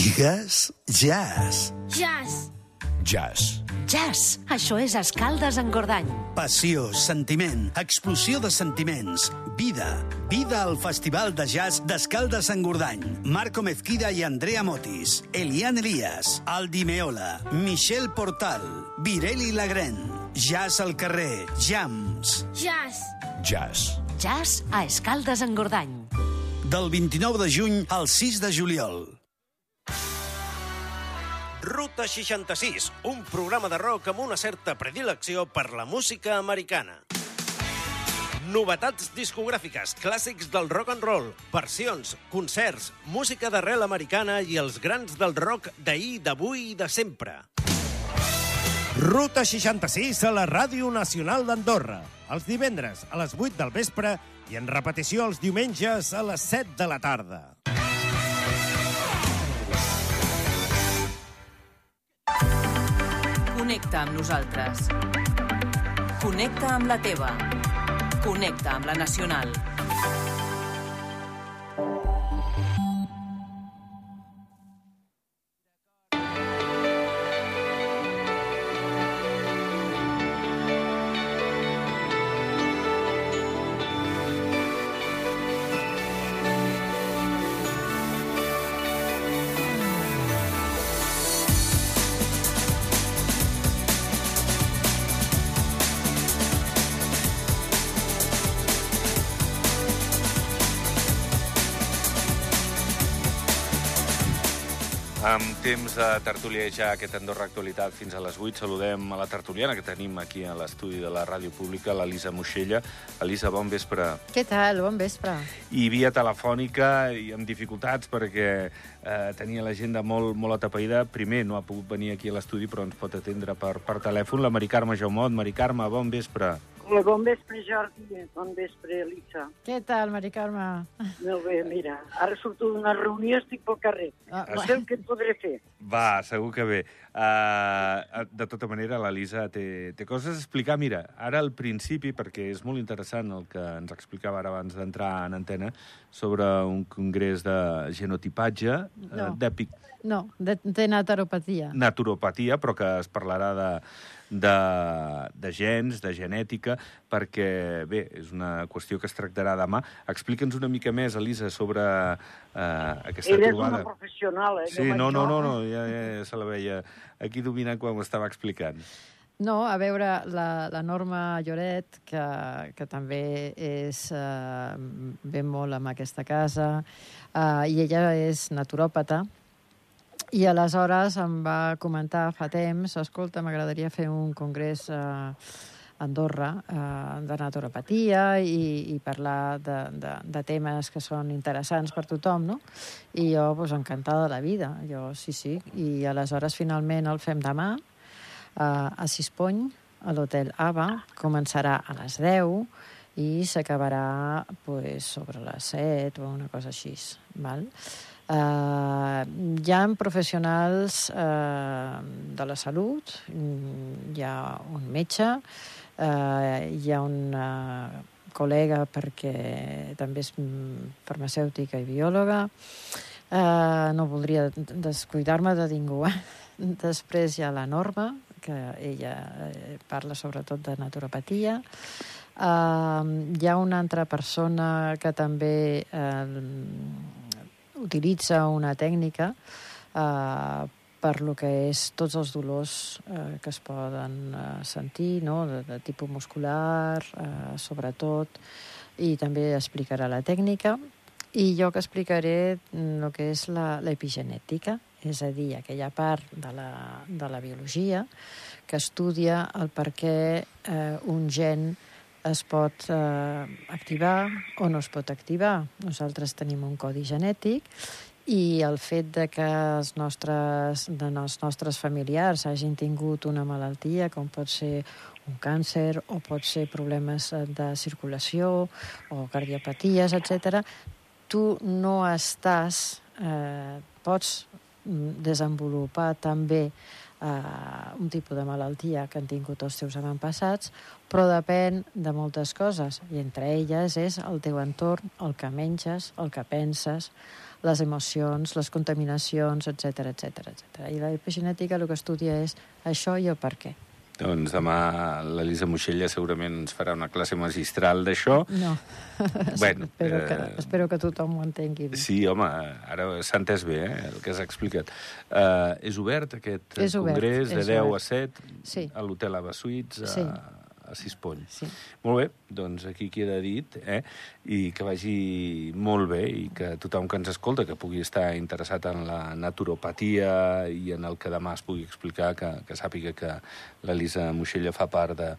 Digues jazz. Jazz. Jazz. Jazz. Això és Escaldes en Gordany. Passió, sentiment, explosió de sentiments, vida. Vida al Festival de Jazz d'Escaldes en Gordany. Marco Mezquida i Andrea Motis. Elian Elias. Aldi Meola. Michel Portal. Vireli Lagren. Jazz al carrer. Jams. Jazz. Jazz. Jazz a Escaldes en Gordany. Del 29 de juny al 6 de juliol. Ruta 66, un programa de rock amb una certa predilecció per la música americana. Novetats discogràfiques, clàssics del rock and roll, versions, concerts, música d'arrel americana i els grans del rock d'ahir, d'avui i de sempre. Ruta 66 a la Ràdio Nacional d'Andorra. Els divendres a les 8 del vespre i en repetició els diumenges a les 7 de la tarda. Connecta amb nosaltres. Connecta amb la teva. Connecta amb la nacional. Amb temps de tertuliejar aquest Andorra Actualitat fins a les 8, saludem a la tertuliana que tenim aquí a l'estudi de la Ràdio Pública, l'Elisa Moixella. Elisa, bon vespre. Què tal? Bon vespre. I via telefònica i amb dificultats perquè eh, tenia l'agenda molt, molt atapeïda. Primer, no ha pogut venir aquí a l'estudi, però ens pot atendre per, per telèfon. La Mari Carme Jaumot. Mari Carme, bon vespre. Hola, bon vespre, Jordi. Bon vespre, Elisa. Què tal, Mari Carme? Molt bé, mira, ara surto d'una reunió, estic pel carrer. Ah, No sé que et podré fer. Va, segur que bé. Uh, de tota manera, l'Elisa té, té coses a explicar. Mira, ara al principi, perquè és molt interessant el que ens explicava ara abans d'entrar en antena, sobre un congrés de genotipatge, No. uh, d'èpic No, de, de naturopatia. naturopatia, però que es parlarà de, de, de gens, de genètica, perquè, bé, és una qüestió que es tractarà demà. Explica'ns una mica més, Elisa, sobre uh, aquesta Ella és trobada. una professional, eh? Sí, no, no, no, no ja, ja se la veia aquí dominant quan ho estava explicant. No, a veure, la, la Norma Lloret, que, que també és, eh, ve molt amb aquesta casa, eh, i ella és naturòpata, i aleshores em va comentar fa temps, escolta, m'agradaria fer un congrés eh, a Andorra eh, de naturopatia i, i parlar de, de, de temes que són interessants per tothom, no? I jo, doncs, encantada de la vida. Jo, sí, sí. I aleshores, finalment, el fem demà, eh, a Sispony, a l'hotel Ava. Començarà a les 10 i s'acabarà pues, sobre les 7 o una cosa així. Val? Uh, hi ha professionals uh, de la salut, mm, hi ha un metge, uh, hi ha un col·lega perquè també és mm, farmacèutica i biòloga. Uh, no voldria descuidar-me de ningú. Eh? Després hi ha la Norma, que ella eh, parla sobretot de naturopatia. Uh, hi ha una altra persona que també uh, utilitza una tècnica eh, per lo que és tots els dolors eh, que es poden eh, sentir, no? de, de tipus muscular, eh, sobretot, i també explicarà la tècnica. I jo que explicaré el que és l'epigenètica, és a dir, aquella part de la, de la biologia que estudia el per què eh, un gen es pot eh, activar o no es pot activar. Nosaltres tenim un codi genètic i el fet de que els nostres, de els nostres familiars hagin tingut una malaltia, com pot ser un càncer o pot ser problemes de circulació o cardiopaties, etc., tu no estàs, eh, pots desenvolupar també eh, un tipus de malaltia que han tingut els teus avantpassats, però depèn de moltes coses, i entre elles és el teu entorn, el que menges, el que penses, les emocions, les contaminacions, etc etc etc. I l'epigenètica el que estudia és això i el per què. Doncs demà l'Elisa Moixella segurament ens farà una classe magistral d'això. No. Bueno, espero, que, eh, espero que tothom ho entengui. bé. Sí, home, ara s'ha entès bé, eh, el que s'ha explicat. Uh, és obert aquest És obert, congrés de és 10 obert. a 7 Sí. a l'hotel Ava Suites a, Sí. A Sispony. Sí. Molt bé, doncs aquí queda dit, eh? i que vagi molt bé i que tothom que ens escolta, que pugui estar interessat en la naturopatia i en el que demà es pugui explicar, que, que sàpiga que l'Elisa Moixella fa part de-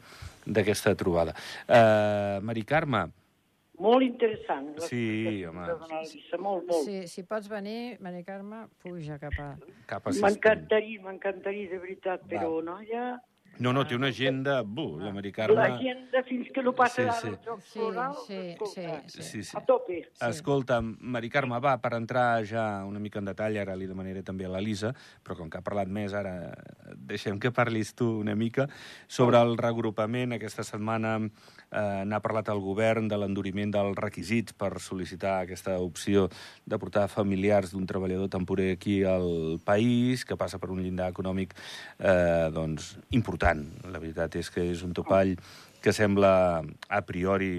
d'aquesta trobada. Uh, Mari Carme, Molt interessant. Sí, home. l'Elisa, Molt, molt. Si, si pots venir, Mari Carme, puja cap a... cap a. M'encantaria, m'encantaria, de veritat, però no, ja... No, no, té una agenda... Bu, la Mari Carme... L'agenda, fins que no passa Sí, sí. Jocs Sí, Florals, sí, escolta, sí, Sí, sí. a tope. Escolta, Mari Carme, va, per entrar ja una mica en detall, ara li demanaré també a l'Elisa, però com que ha parlat més, ara deixem que parlis tu una mica sobre el regrupament. Aquesta setmana eh, n'ha parlat el govern de l'enduriment dels requisits per sol·licitar aquesta opció de portar familiars d'un treballador temporer aquí al país, que passa per un llindar econòmic eh, doncs, important. La veritat és que és un topall que sembla a priori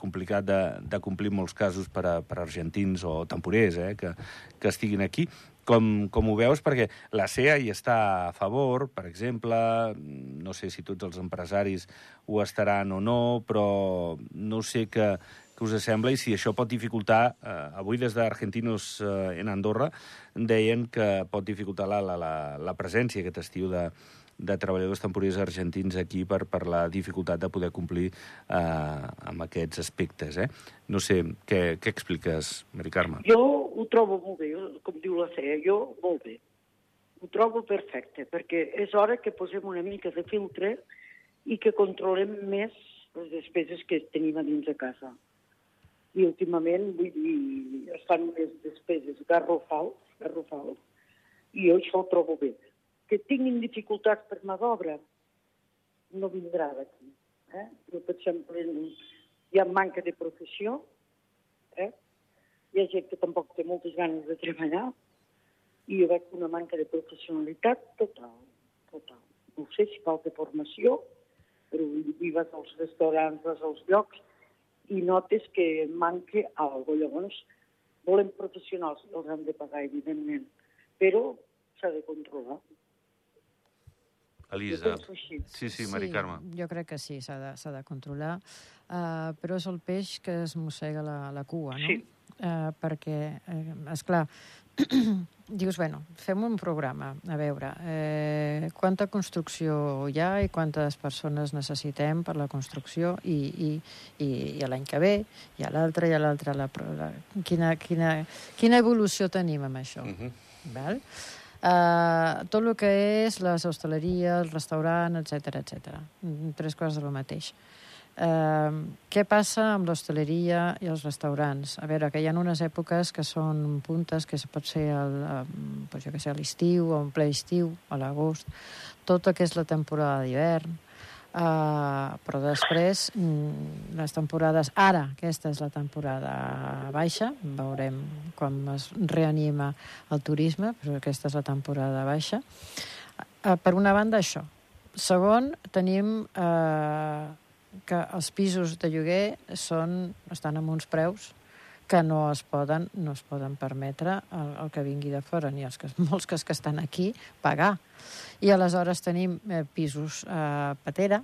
complicat de, de complir molts casos per, a, per argentins o temporers eh, que, que estiguin aquí. Com, com ho veus? Perquè la CEA hi està a favor, per exemple, no sé si tots els empresaris ho estaran o no, però no sé què, què us sembla i si això pot dificultar, eh, avui des d'Argentinos eh, en Andorra deien que pot dificultar la, la, la, la presència aquest estiu de, de treballadors temporers argentins aquí per, per la dificultat de poder complir eh, amb aquests aspectes. Eh? No sé, què, què expliques, Mari Carme? Jo ho trobo molt bé, com diu la CEA, jo molt bé. Ho trobo perfecte, perquè és hora que posem una mica de filtre i que controlem més les despeses que tenim a dins de casa. I últimament, vull dir, es fan unes despeses garrofals, garrofals, i jo això ho trobo bé. Que tinguin dificultats per mà d'obra, no vindrà d'aquí. Eh? Jo, per exemple, hi ha manca de professió, eh? hi ha gent que tampoc té moltes ganes de treballar, i jo veig una manca de professionalitat total, total. No sé si falta formació, però hi vas als restaurants, vas als llocs, i notes que manca alguna cosa. Llavors, volem professionals, els han de pagar, evidentment, però s'ha de controlar. Elisa. Sí, sí, Mari Carme. jo crec que sí, s'ha de, s'ha de controlar, uh, però és el peix que es mossega la, la cua, no? Sí. Uh, perquè, eh, esclar, dius, bueno, fem un programa, a veure, eh, quanta construcció hi ha i quantes persones necessitem per la construcció i, i, i, i l'any que ve, i a l'altre, i a l'altre, la, la, quina, quina, quina evolució tenim amb això? Uh -huh. Val? Uh, tot el que és les hostaleries, el restaurant, etc etc. Tres coses del mateix. Uh, què passa amb l'hostaleria i els restaurants? A veure, que hi ha unes èpoques que són puntes, que pot ser el, pues jo que sé, a l'estiu, o en ple estiu, a l'agost, tota que és la temporada d'hivern, Uh, però després, mm, les temporades... Ara, aquesta és la temporada baixa, veurem quan es reanima el turisme, però aquesta és la temporada baixa. Uh, per una banda, això. Segon, tenim uh, que els pisos de lloguer són, estan amb uns preus que no es poden, no es poden permetre el, el que vingui de fora, ni els que, molts que, que estan aquí, pagar. I aleshores tenim eh, pisos a eh, Patera,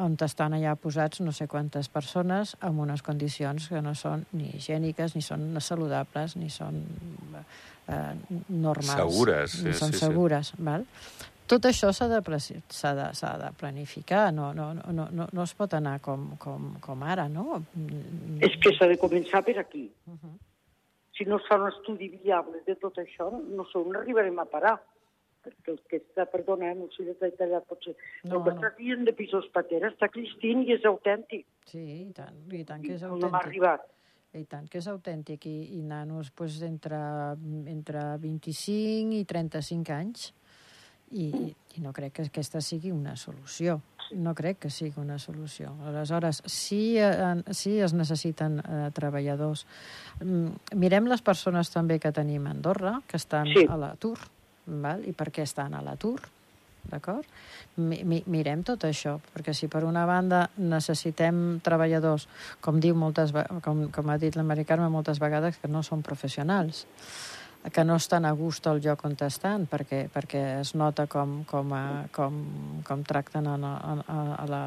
on estan allà posats no sé quantes persones amb unes condicions que no són ni higièniques, ni són saludables, ni són eh, normals. Segures, Ni sí, són sí, sí. segures, val? Tot això s'ha de, de, de planificar, no, no, no, no, no es pot anar com, com, com ara, no? És que s'ha de començar per aquí. Uh -huh. Si no es fa un estudi viable de tot això, no sé on arribarem a parar. Perquè el que està, perdona, no sé si t'he tallat potser, No, el que no. està dient de pisos patera està cristint i és autèntic. Sí, i tant, i tant que és No m'ha autèntic. arribat. I tant que és autèntic. I, i nanos pues, entre, entre 25 i 35 anys. I, i no crec que aquesta sigui una solució. No crec que sigui una solució. Aleshores, sí, eh, sí es necessiten eh, treballadors. Mm, Mirem les persones també que tenim a Andorra, que estan Sí. a l'atur, val? i per què estan a l'atur, d'acord? Mi, mi, mirem tot això, perquè si per una banda necessitem treballadors, com diu moltes, com, com ha dit la Mari Carme moltes vegades, que no són professionals, que no estan a gust al lloc on estan, perquè, perquè es nota com, com, a, com, com tracten a, a, a, a la,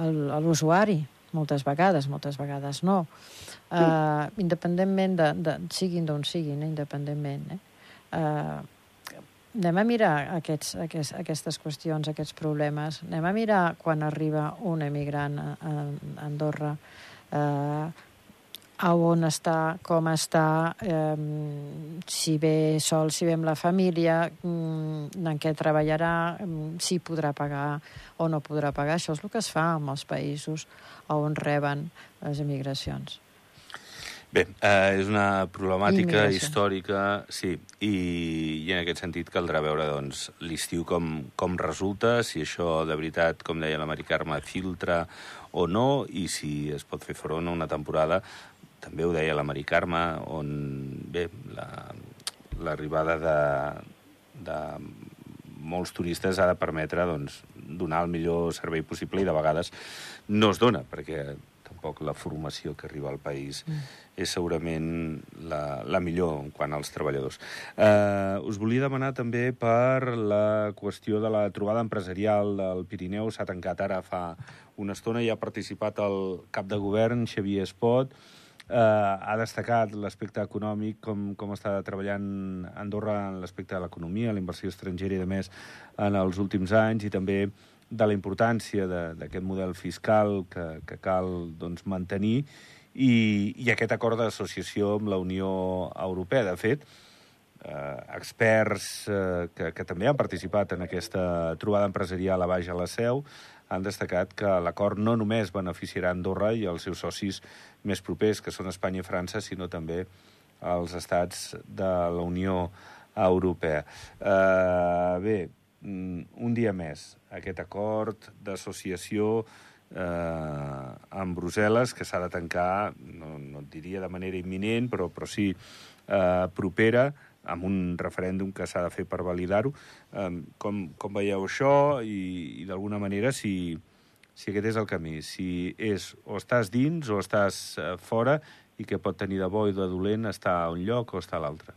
a l'usuari, moltes vegades, moltes vegades no. Uh, independentment de, de siguin d'on siguin, eh, independentment. Eh? Uh, anem a mirar aquests, aquests, aquestes qüestions, aquests problemes. Anem a mirar quan arriba un emigrant a, a Andorra, eh, a on està, com està, eh, si ve sol, si ve amb la família, mm, en què treballarà, si podrà pagar o no podrà pagar. Això és el que es fa en els països on reben les emigracions. Bé, eh, és una problemàtica Immigració. històrica, sí, i, i en aquest sentit caldrà veure doncs, l'estiu com, com resulta, si això de veritat, com deia la Mari Carme, filtra o no, i si es pot fer front a una temporada, també ho deia la Mari Carme, on, bé, la- l'arribada la, de, de molts turistes ha de permetre doncs, donar el millor servei possible i de vegades no es dona, perquè tampoc la formació que arriba al país mm. és segurament la, la millor en quant als treballadors. Eh, us volia demanar també per la qüestió de la trobada empresarial del Pirineu. S'ha tancat ara fa una estona i ha participat el cap de govern, Xavier Espot, eh, ha destacat l'aspecte econòmic, com, com està treballant Andorra en l'aspecte de l'economia, la inversió estrangera i de més en els últims anys, i també de la importància d'aquest model fiscal que, que cal doncs, mantenir i, i aquest acord d'associació amb la Unió Europea. De fet, eh, experts eh, que, que també han participat en aquesta trobada empresarial a baix a la Seu han destacat que l'acord no només beneficiarà Andorra i els seus socis més propers, que són Espanya i França, sinó també els estats de la Unió Europea. Eh, bé, mm, un dia més, aquest acord d'associació eh, amb Brussel·les, que s'ha de tancar, no, no et diria de manera imminent, però, però sí eh, propera, amb un referèndum que s'ha de fer per validar-ho. Eh, com, com veieu això i, i d'alguna manera si, si aquest és el camí, si és o estàs dins o estàs eh, fora i que pot tenir de bo i de dolent estar a un lloc o estar a l'altre.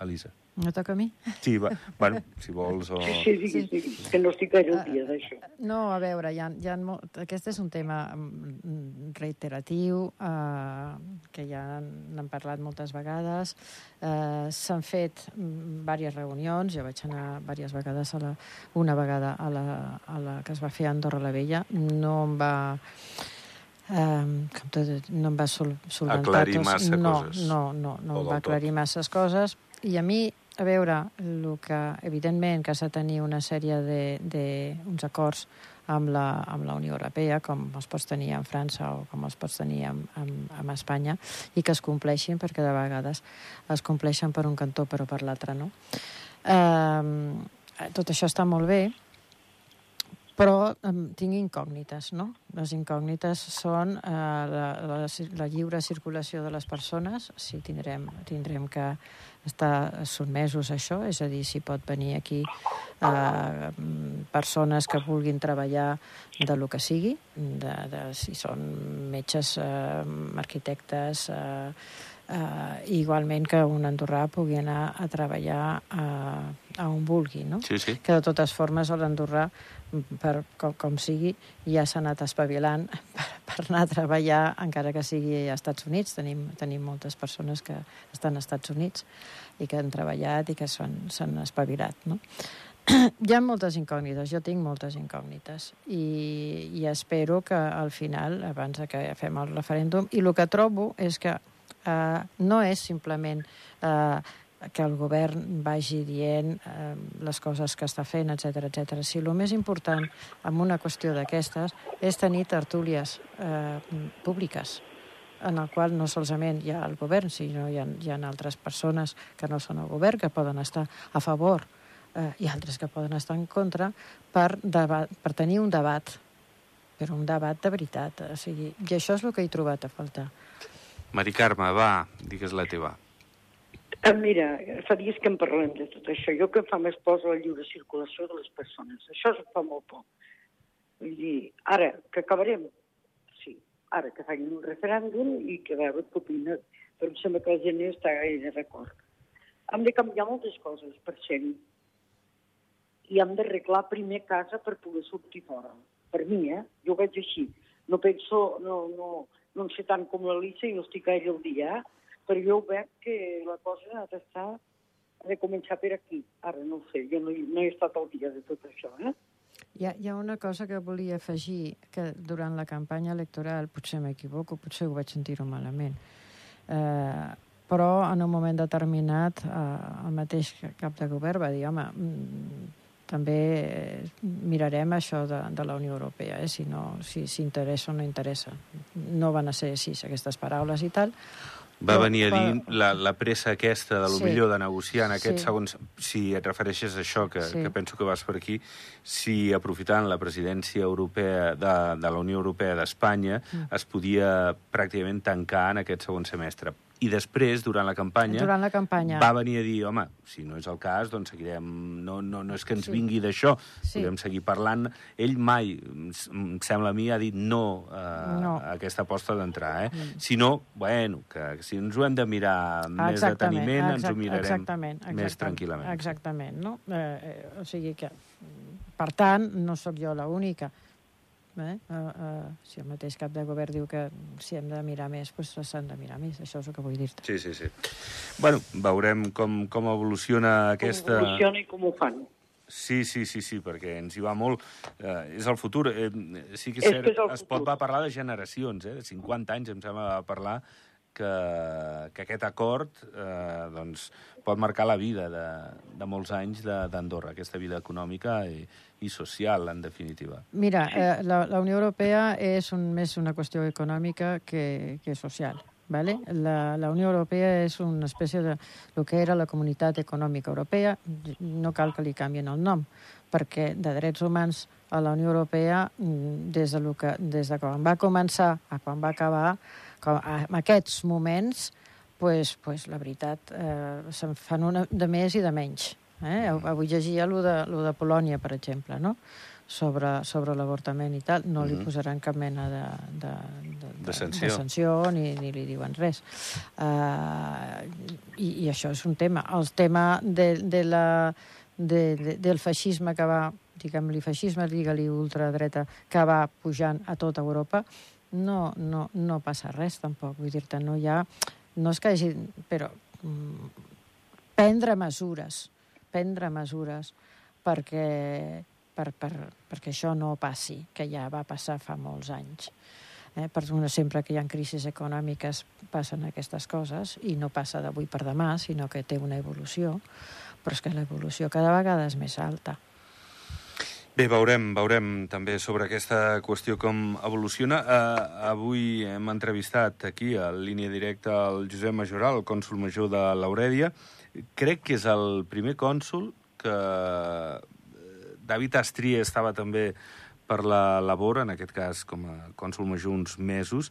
Elisa. No toca a mi? Sí, va, bueno, si vols o... Sí, sí, digues, digues, que no estic gaire al dia d'això. No, a veure, hi ha, hi ha molt... aquest és un tema mm, reiteratiu, eh, que ja n'han parlat moltes vegades. Eh, S'han fet mm, diverses reunions, jo vaig anar diverses vegades, a la, una vegada a la, a la que es va fer a Andorra la Vella. No em va... Um, tot, no em va sol, solventar Aclarir tots- massa no, coses. No, no, no O em va tot. aclarir masses coses. I a mi, a veure, el que, evidentment, que s'ha de tenir una sèrie de, de uns acords amb la, amb la Unió Europea, com els pots tenir en França o com els pots tenir amb, amb, amb Espanya, i que es compleixin, perquè de vegades es compleixen per un cantó però per l'altre no. Eh, tot això està molt bé, però um, tinc incògnites, no? Les incògnites són eh, la, la, la lliure circulació de les persones, si tindrem, tindrem que estar sotmesos a això, és a dir, si pot venir aquí eh, persones que vulguin treballar de lo que sigui, de, de, si són metges, eh, arquitectes, eh, eh, igualment que un andorrà pugui anar a treballar a, a on vulgui, no? Sí, sí. que de totes formes l'Andorrà, per, com, com sigui, ja s'ha anat espavilant per, per anar a treballar, encara que sigui a Estats Units. Tenim, tenim moltes persones que estan als Estats Units i que han treballat i que s'han espavilat, no? Hi ha moltes incògnites, jo tinc moltes incògnites i, i espero que al final, abans que fem el referèndum, i el que trobo és que eh, no és simplement eh, que el govern vagi dient eh, les coses que està fent, etc etc. Si el més important en una qüestió d'aquestes és tenir tertúlies eh, públiques en el qual no solament hi ha el govern, sinó hi ha, hi ha altres persones que no són el govern, que poden estar a favor eh, i altres que poden estar en contra, per, debat, per tenir un debat, però un debat de veritat. O sigui, I això és el que he trobat a faltar. Mari Carme, va, digues la teva. Eh, Mira, fa dies que en parlem de tot això. Jo que fa més por la lliure circulació de les persones. Això em fa molt por. Vull dir, ara, que acabarem, sí, ara que facin un referèndum i que a veure què opina, però em sembla que la gent està gaire d'acord. Hem de canviar moltes coses per ser-hi. I hem d'arreglar primer casa per poder sortir fora. Per mi, eh? Jo ho veig així. No penso, no, no, no en sé tant com l'Elisa i no estic gaire al dia, eh? Però jo veig que la cosa ha d'estar ha de començar per aquí. Ara no ho sé, jo no, no he estat al dia de tot això, eh? Hi ha, hi ha una cosa que volia afegir, que durant la campanya electoral, potser m'equivoco, potser ho vaig sentir-ho malament, eh, però en un moment determinat eh, el mateix cap de govern va dir, home, mm, també eh, mirarem això de, de la Unió Europea, eh, si, no, si, si interessa o no interessa. No van a ser així aquestes paraules i tal, Va Però- venir a dir però- la, la pressa aquesta de lo Sí. millor de negociar en aquests Sí. segons, si et refereixes a això, que, Sí. que penso que vas per aquí, si aprofitant la presidència europea de, de la Unió Europea d'Espanya Mm. es podia pràcticament tancar en aquest segon semestre. I després, durant la campanya, Durant la campanya. va venir a dir, home, si no és el cas, doncs seguirem... No, no, no és que ens Sí. vingui d'això, Sí. podem seguir parlant. Ell mai, em sembla a mi, ha dit no, a, No. a aquesta aposta d'entrar, eh? Mm. Si no, bueno, que si ens ho hem de mirar amb més deteniment, ens ho mirarem exactament, més exactament, tranquil·lament. Exactament, no? Eh, eh, o sigui que, per tant, no sóc jo l'única. Eh? Uh, uh, si el mateix cap de govern diu que si hem de mirar més, doncs s'han de mirar més. Això és el que vull dir-te. Sí, sí, sí. Bueno, veurem com, com evoluciona aquesta... Com evoluciona i com ho fan. Sí, sí, sí, sí, perquè ens hi va molt. Eh, és el futur. Eh, sí que és, És cert, que és el es pot va parlar de generacions, eh? de 50 anys, em sembla, va parlar que, que aquest acord eh, doncs, pot marcar la vida de, de molts anys de- d'Andorra, aquesta vida econòmica i, i social, en definitiva. Mira, eh, la, la Unió Europea és un, més una qüestió econòmica que, que social. ¿vale? La, la Unió Europea és una espècie de el que era la Comunitat Econòmica Europea. No cal que li canvien el nom, perquè de drets humans a la Unió Europea, mm, des de, lo que, des de quan va començar a quan va acabar, com, en aquests moments, pues, pues, la veritat, eh, se'n fan una de més i de menys. Eh? Avui llegia lo de, lo de Polònia, per exemple, no? sobre, sobre l'avortament i tal. No li Mhm. posaran cap mena de, de, de, De sanció. de sanció ni, ni li diuen res. Uh, i, I això és un tema. El tema de, de la, de, de, del feixisme que va, diguem-li feixisme, digue-li ultradreta, que va pujant a tota Europa, no, no, no passa res, tampoc. Vull dir-te, no hi ha... No és que hagi... Però mm, prendre mesures, prendre mesures perquè, per, per, perquè això no passi, que ja va passar fa molts anys. Eh? Per sempre que hi ha crisis econòmiques passen aquestes coses i no passa d'avui per demà, sinó que té una evolució, però és que l'evolució cada vegada és més alta. Bé, veurem, veurem també sobre aquesta qüestió com evoluciona. Uh, avui hem entrevistat aquí, a línia directa, el Josep Majoral, el cònsul major de l'Aurèdia. Crec que és el primer cònsul que eh, David Astria estava també per la labor, en aquest cas com a cònsul major uns mesos,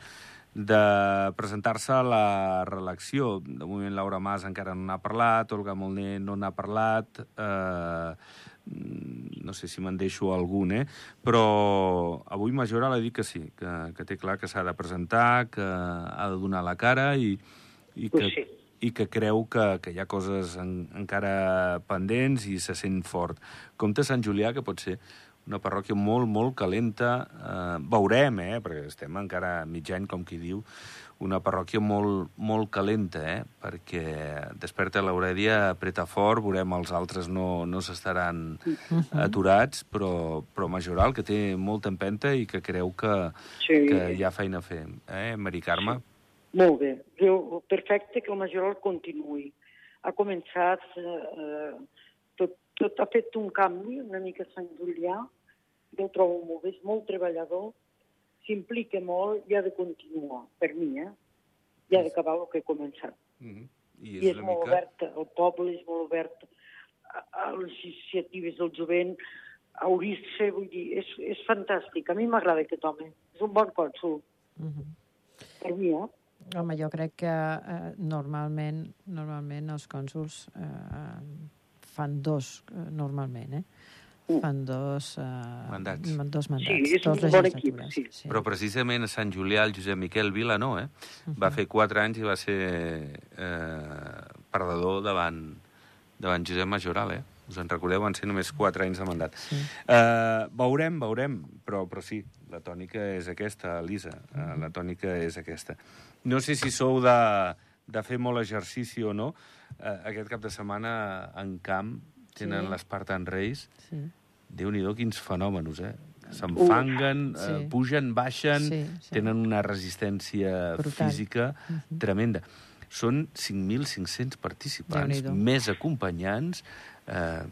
de presentar-se a la reelecció. De moment Laura Mas encara no n'ha parlat, Olga Molner no n'ha parlat, eh, no sé si me'n deixo algun, eh? però avui Majoral ha dit que sí, que, que té clar que s'ha de presentar, que ha de donar la cara i, i que, sí. i que creu que, que hi ha coses en, encara pendents i se sent fort. Compte Sant Julià, que pot ser una parròquia molt, molt calenta. Eh, veurem, eh, perquè estem encara mig any, com qui diu, una parròquia molt, molt calenta, eh, perquè desperta l'Aurèdia, apreta fort, veurem els altres no, no s'estaran aturats, però, però Majoral, que té molta empenta i que creu que, Sí. que hi ha feina a fer. Eh, Mari Carme? Molt bé. Jo, perfecte que el Majoral continuï. Ha començat, eh, tot, ha fet un canvi, una mica Sant Julià, jo ho trobo molt bé, és molt treballador, s'implica molt i ha de continuar, per mi, eh? i ha d'acabar el que he començat. Mm -hmm. I I és molt obert, el poble és molt obert a, a les iniciatives del jovent, a obrir-se, vull dir, és, és fantàstic. A mi m'agrada aquest home, és un bon cònsul. Mhm. Per mi, eh? Home, jo crec que eh, normalment, normalment els cònsuls eh, fan dos, eh, normalment, eh? Fan dos, eh, Mandats. dos mandats. Sí, és dos un bon equip, sí. sí. Però precisament a Sant Julià el Josep Miquel Vila no, eh? Va fer quatre anys i va ser eh, perdedor davant, davant Josep Majoral, eh? Us en recordeu? Van ser només quatre anys de mandat. Sí. Eh, veurem, veurem, però, però sí, la tònica és aquesta, Elisa. Eh, la tònica és aquesta. No sé si sou de, de fer molt exercici o no. Eh, aquest cap de setmana en camp tenen Sí. l'Espartan Reis. Sí. Déu-n'hi-do quins fenòmenos, eh? S'enfanguen, Sí. eh, pugen, baixen, Sí, sí. tenen una resistència Brutal. física tremenda. Són 5.500 participants, més acompanyants, eh,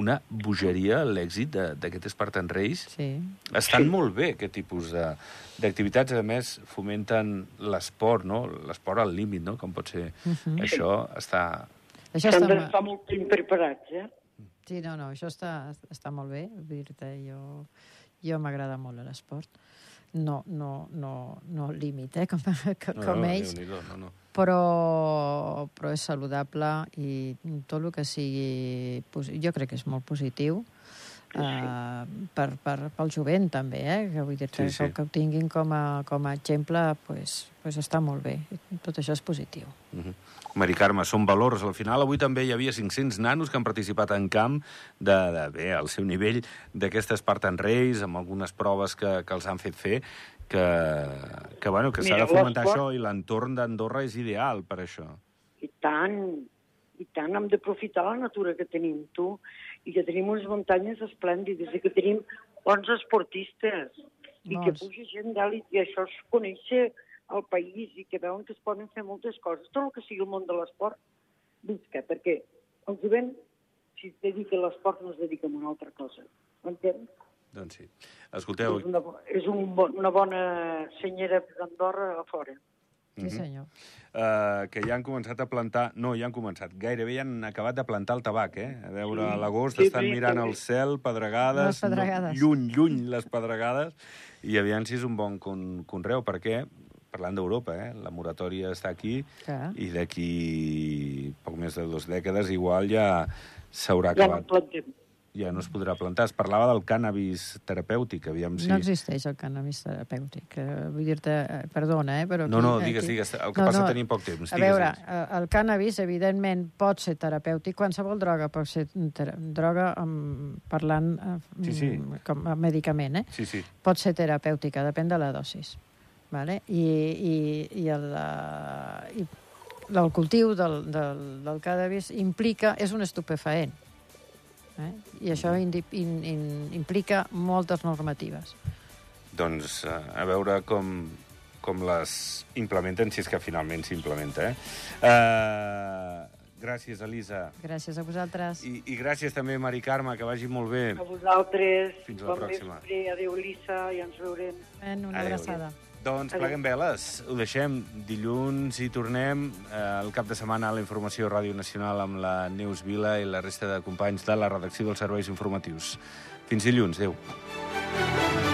una bogeria l'èxit de- d'aquest Spartan Race. Sí. Estan molt bé aquest tipus de- d'activitats, a més fomenten l'esport, no? l'esport al límit, no? com pot ser això, està... Això està... d'estar molt ben preparats, eh? Sí, no, no, això està, està molt bé, dir-te, jo, jo m'agrada molt l'esport. No, no, no, no límit, eh, com, com No, no, ells, Déu-n'hi-do, no, no. Però, però és saludable i tot el que sigui... Jo crec que és molt positiu eh, per, per, pel jovent també, eh? que vull dir-te Sí, sí. que, ho tinguin com a, com a exemple pues, pues està molt bé. Tot això és positiu. Uh -huh. Mari Carme, són valors. Al final, avui també hi havia 500 nanos que han participat en camp de, de bé, al seu nivell d'aquesta Spartan Race, amb algunes proves que, que els han fet fer, que, que, bueno, que s'ha de fomentar això i l'entorn d'Andorra és ideal per això. I tant, i tant, hem d'aprofitar la natura que tenim, tu, i que tenim unes muntanyes esplèndides, i que tenim bons esportistes, i que Molts. puja gent d'èlit, i això és conèixer el país, i que veuen que es poden fer moltes coses. Tot el que sigui el món de l'esport, visca, perquè el jovent, si es dedica a l'esport, no es dedica a una altra cosa. M'entens? Doncs sí. Escolteu, És, una, és un, una bona senyera d'Andorra a fora. Sí, senyor. eh, que ja han començat a plantar... No, ja han començat. Gairebé ja han acabat de plantar el tabac, eh? A veure, Sí. a l'agost Sí, estan sí, mirant sí. el cel, pedregades... Les pedregades. No, lluny, lluny, les pedregades. I aviam si és un bon con conreu, perquè, parlant d'Europa, eh? La moratòria està aquí Clar. i d'aquí poc més de dues dècades igual ja s'haurà Ja no acabat. plantem. Ja no es podrà plantar. Es parlava del cànnabis terapèutic, aviam si... No existeix el cannabis terapèutic. eh, Vull dir-te, eh, perdona, eh, però... No, aquí- no, digues, aquí- digues. El que passa que tenim poc temps. A Digues, veure, digues. eh, el cannabis, evidentment, pot ser terapèutic. Qualsevol droga pot ser ter droga, um, parlant eh, Sí, sí. mm, com a medicament, eh? Sí, sí. pot ser terapèutica, depèn de la dosis. Vale? I, i, i, el, i el cultiu del, del, del cannabis implica, és un estupefaent. Eh? I això indi, in, in, implica moltes normatives. Doncs eh, a veure com, com les implementen, si és que finalment s'implementa. Eh? Uh, gràcies, Elisa. Gràcies a vosaltres. I, I gràcies també, Mari Carme, que vagi molt bé. A vosaltres, Fins la bon pròxima. vespre, adéu Lisa, i ens veurem. Ben, una Adéu. abraçada. Doncs pleguem veles. Ho deixem dilluns i tornem eh, el cap de setmana a la informació Ràdio Nacional amb la Neus Vila i la resta de companys de la redacció dels serveis informatius. Fins dilluns. Adéu.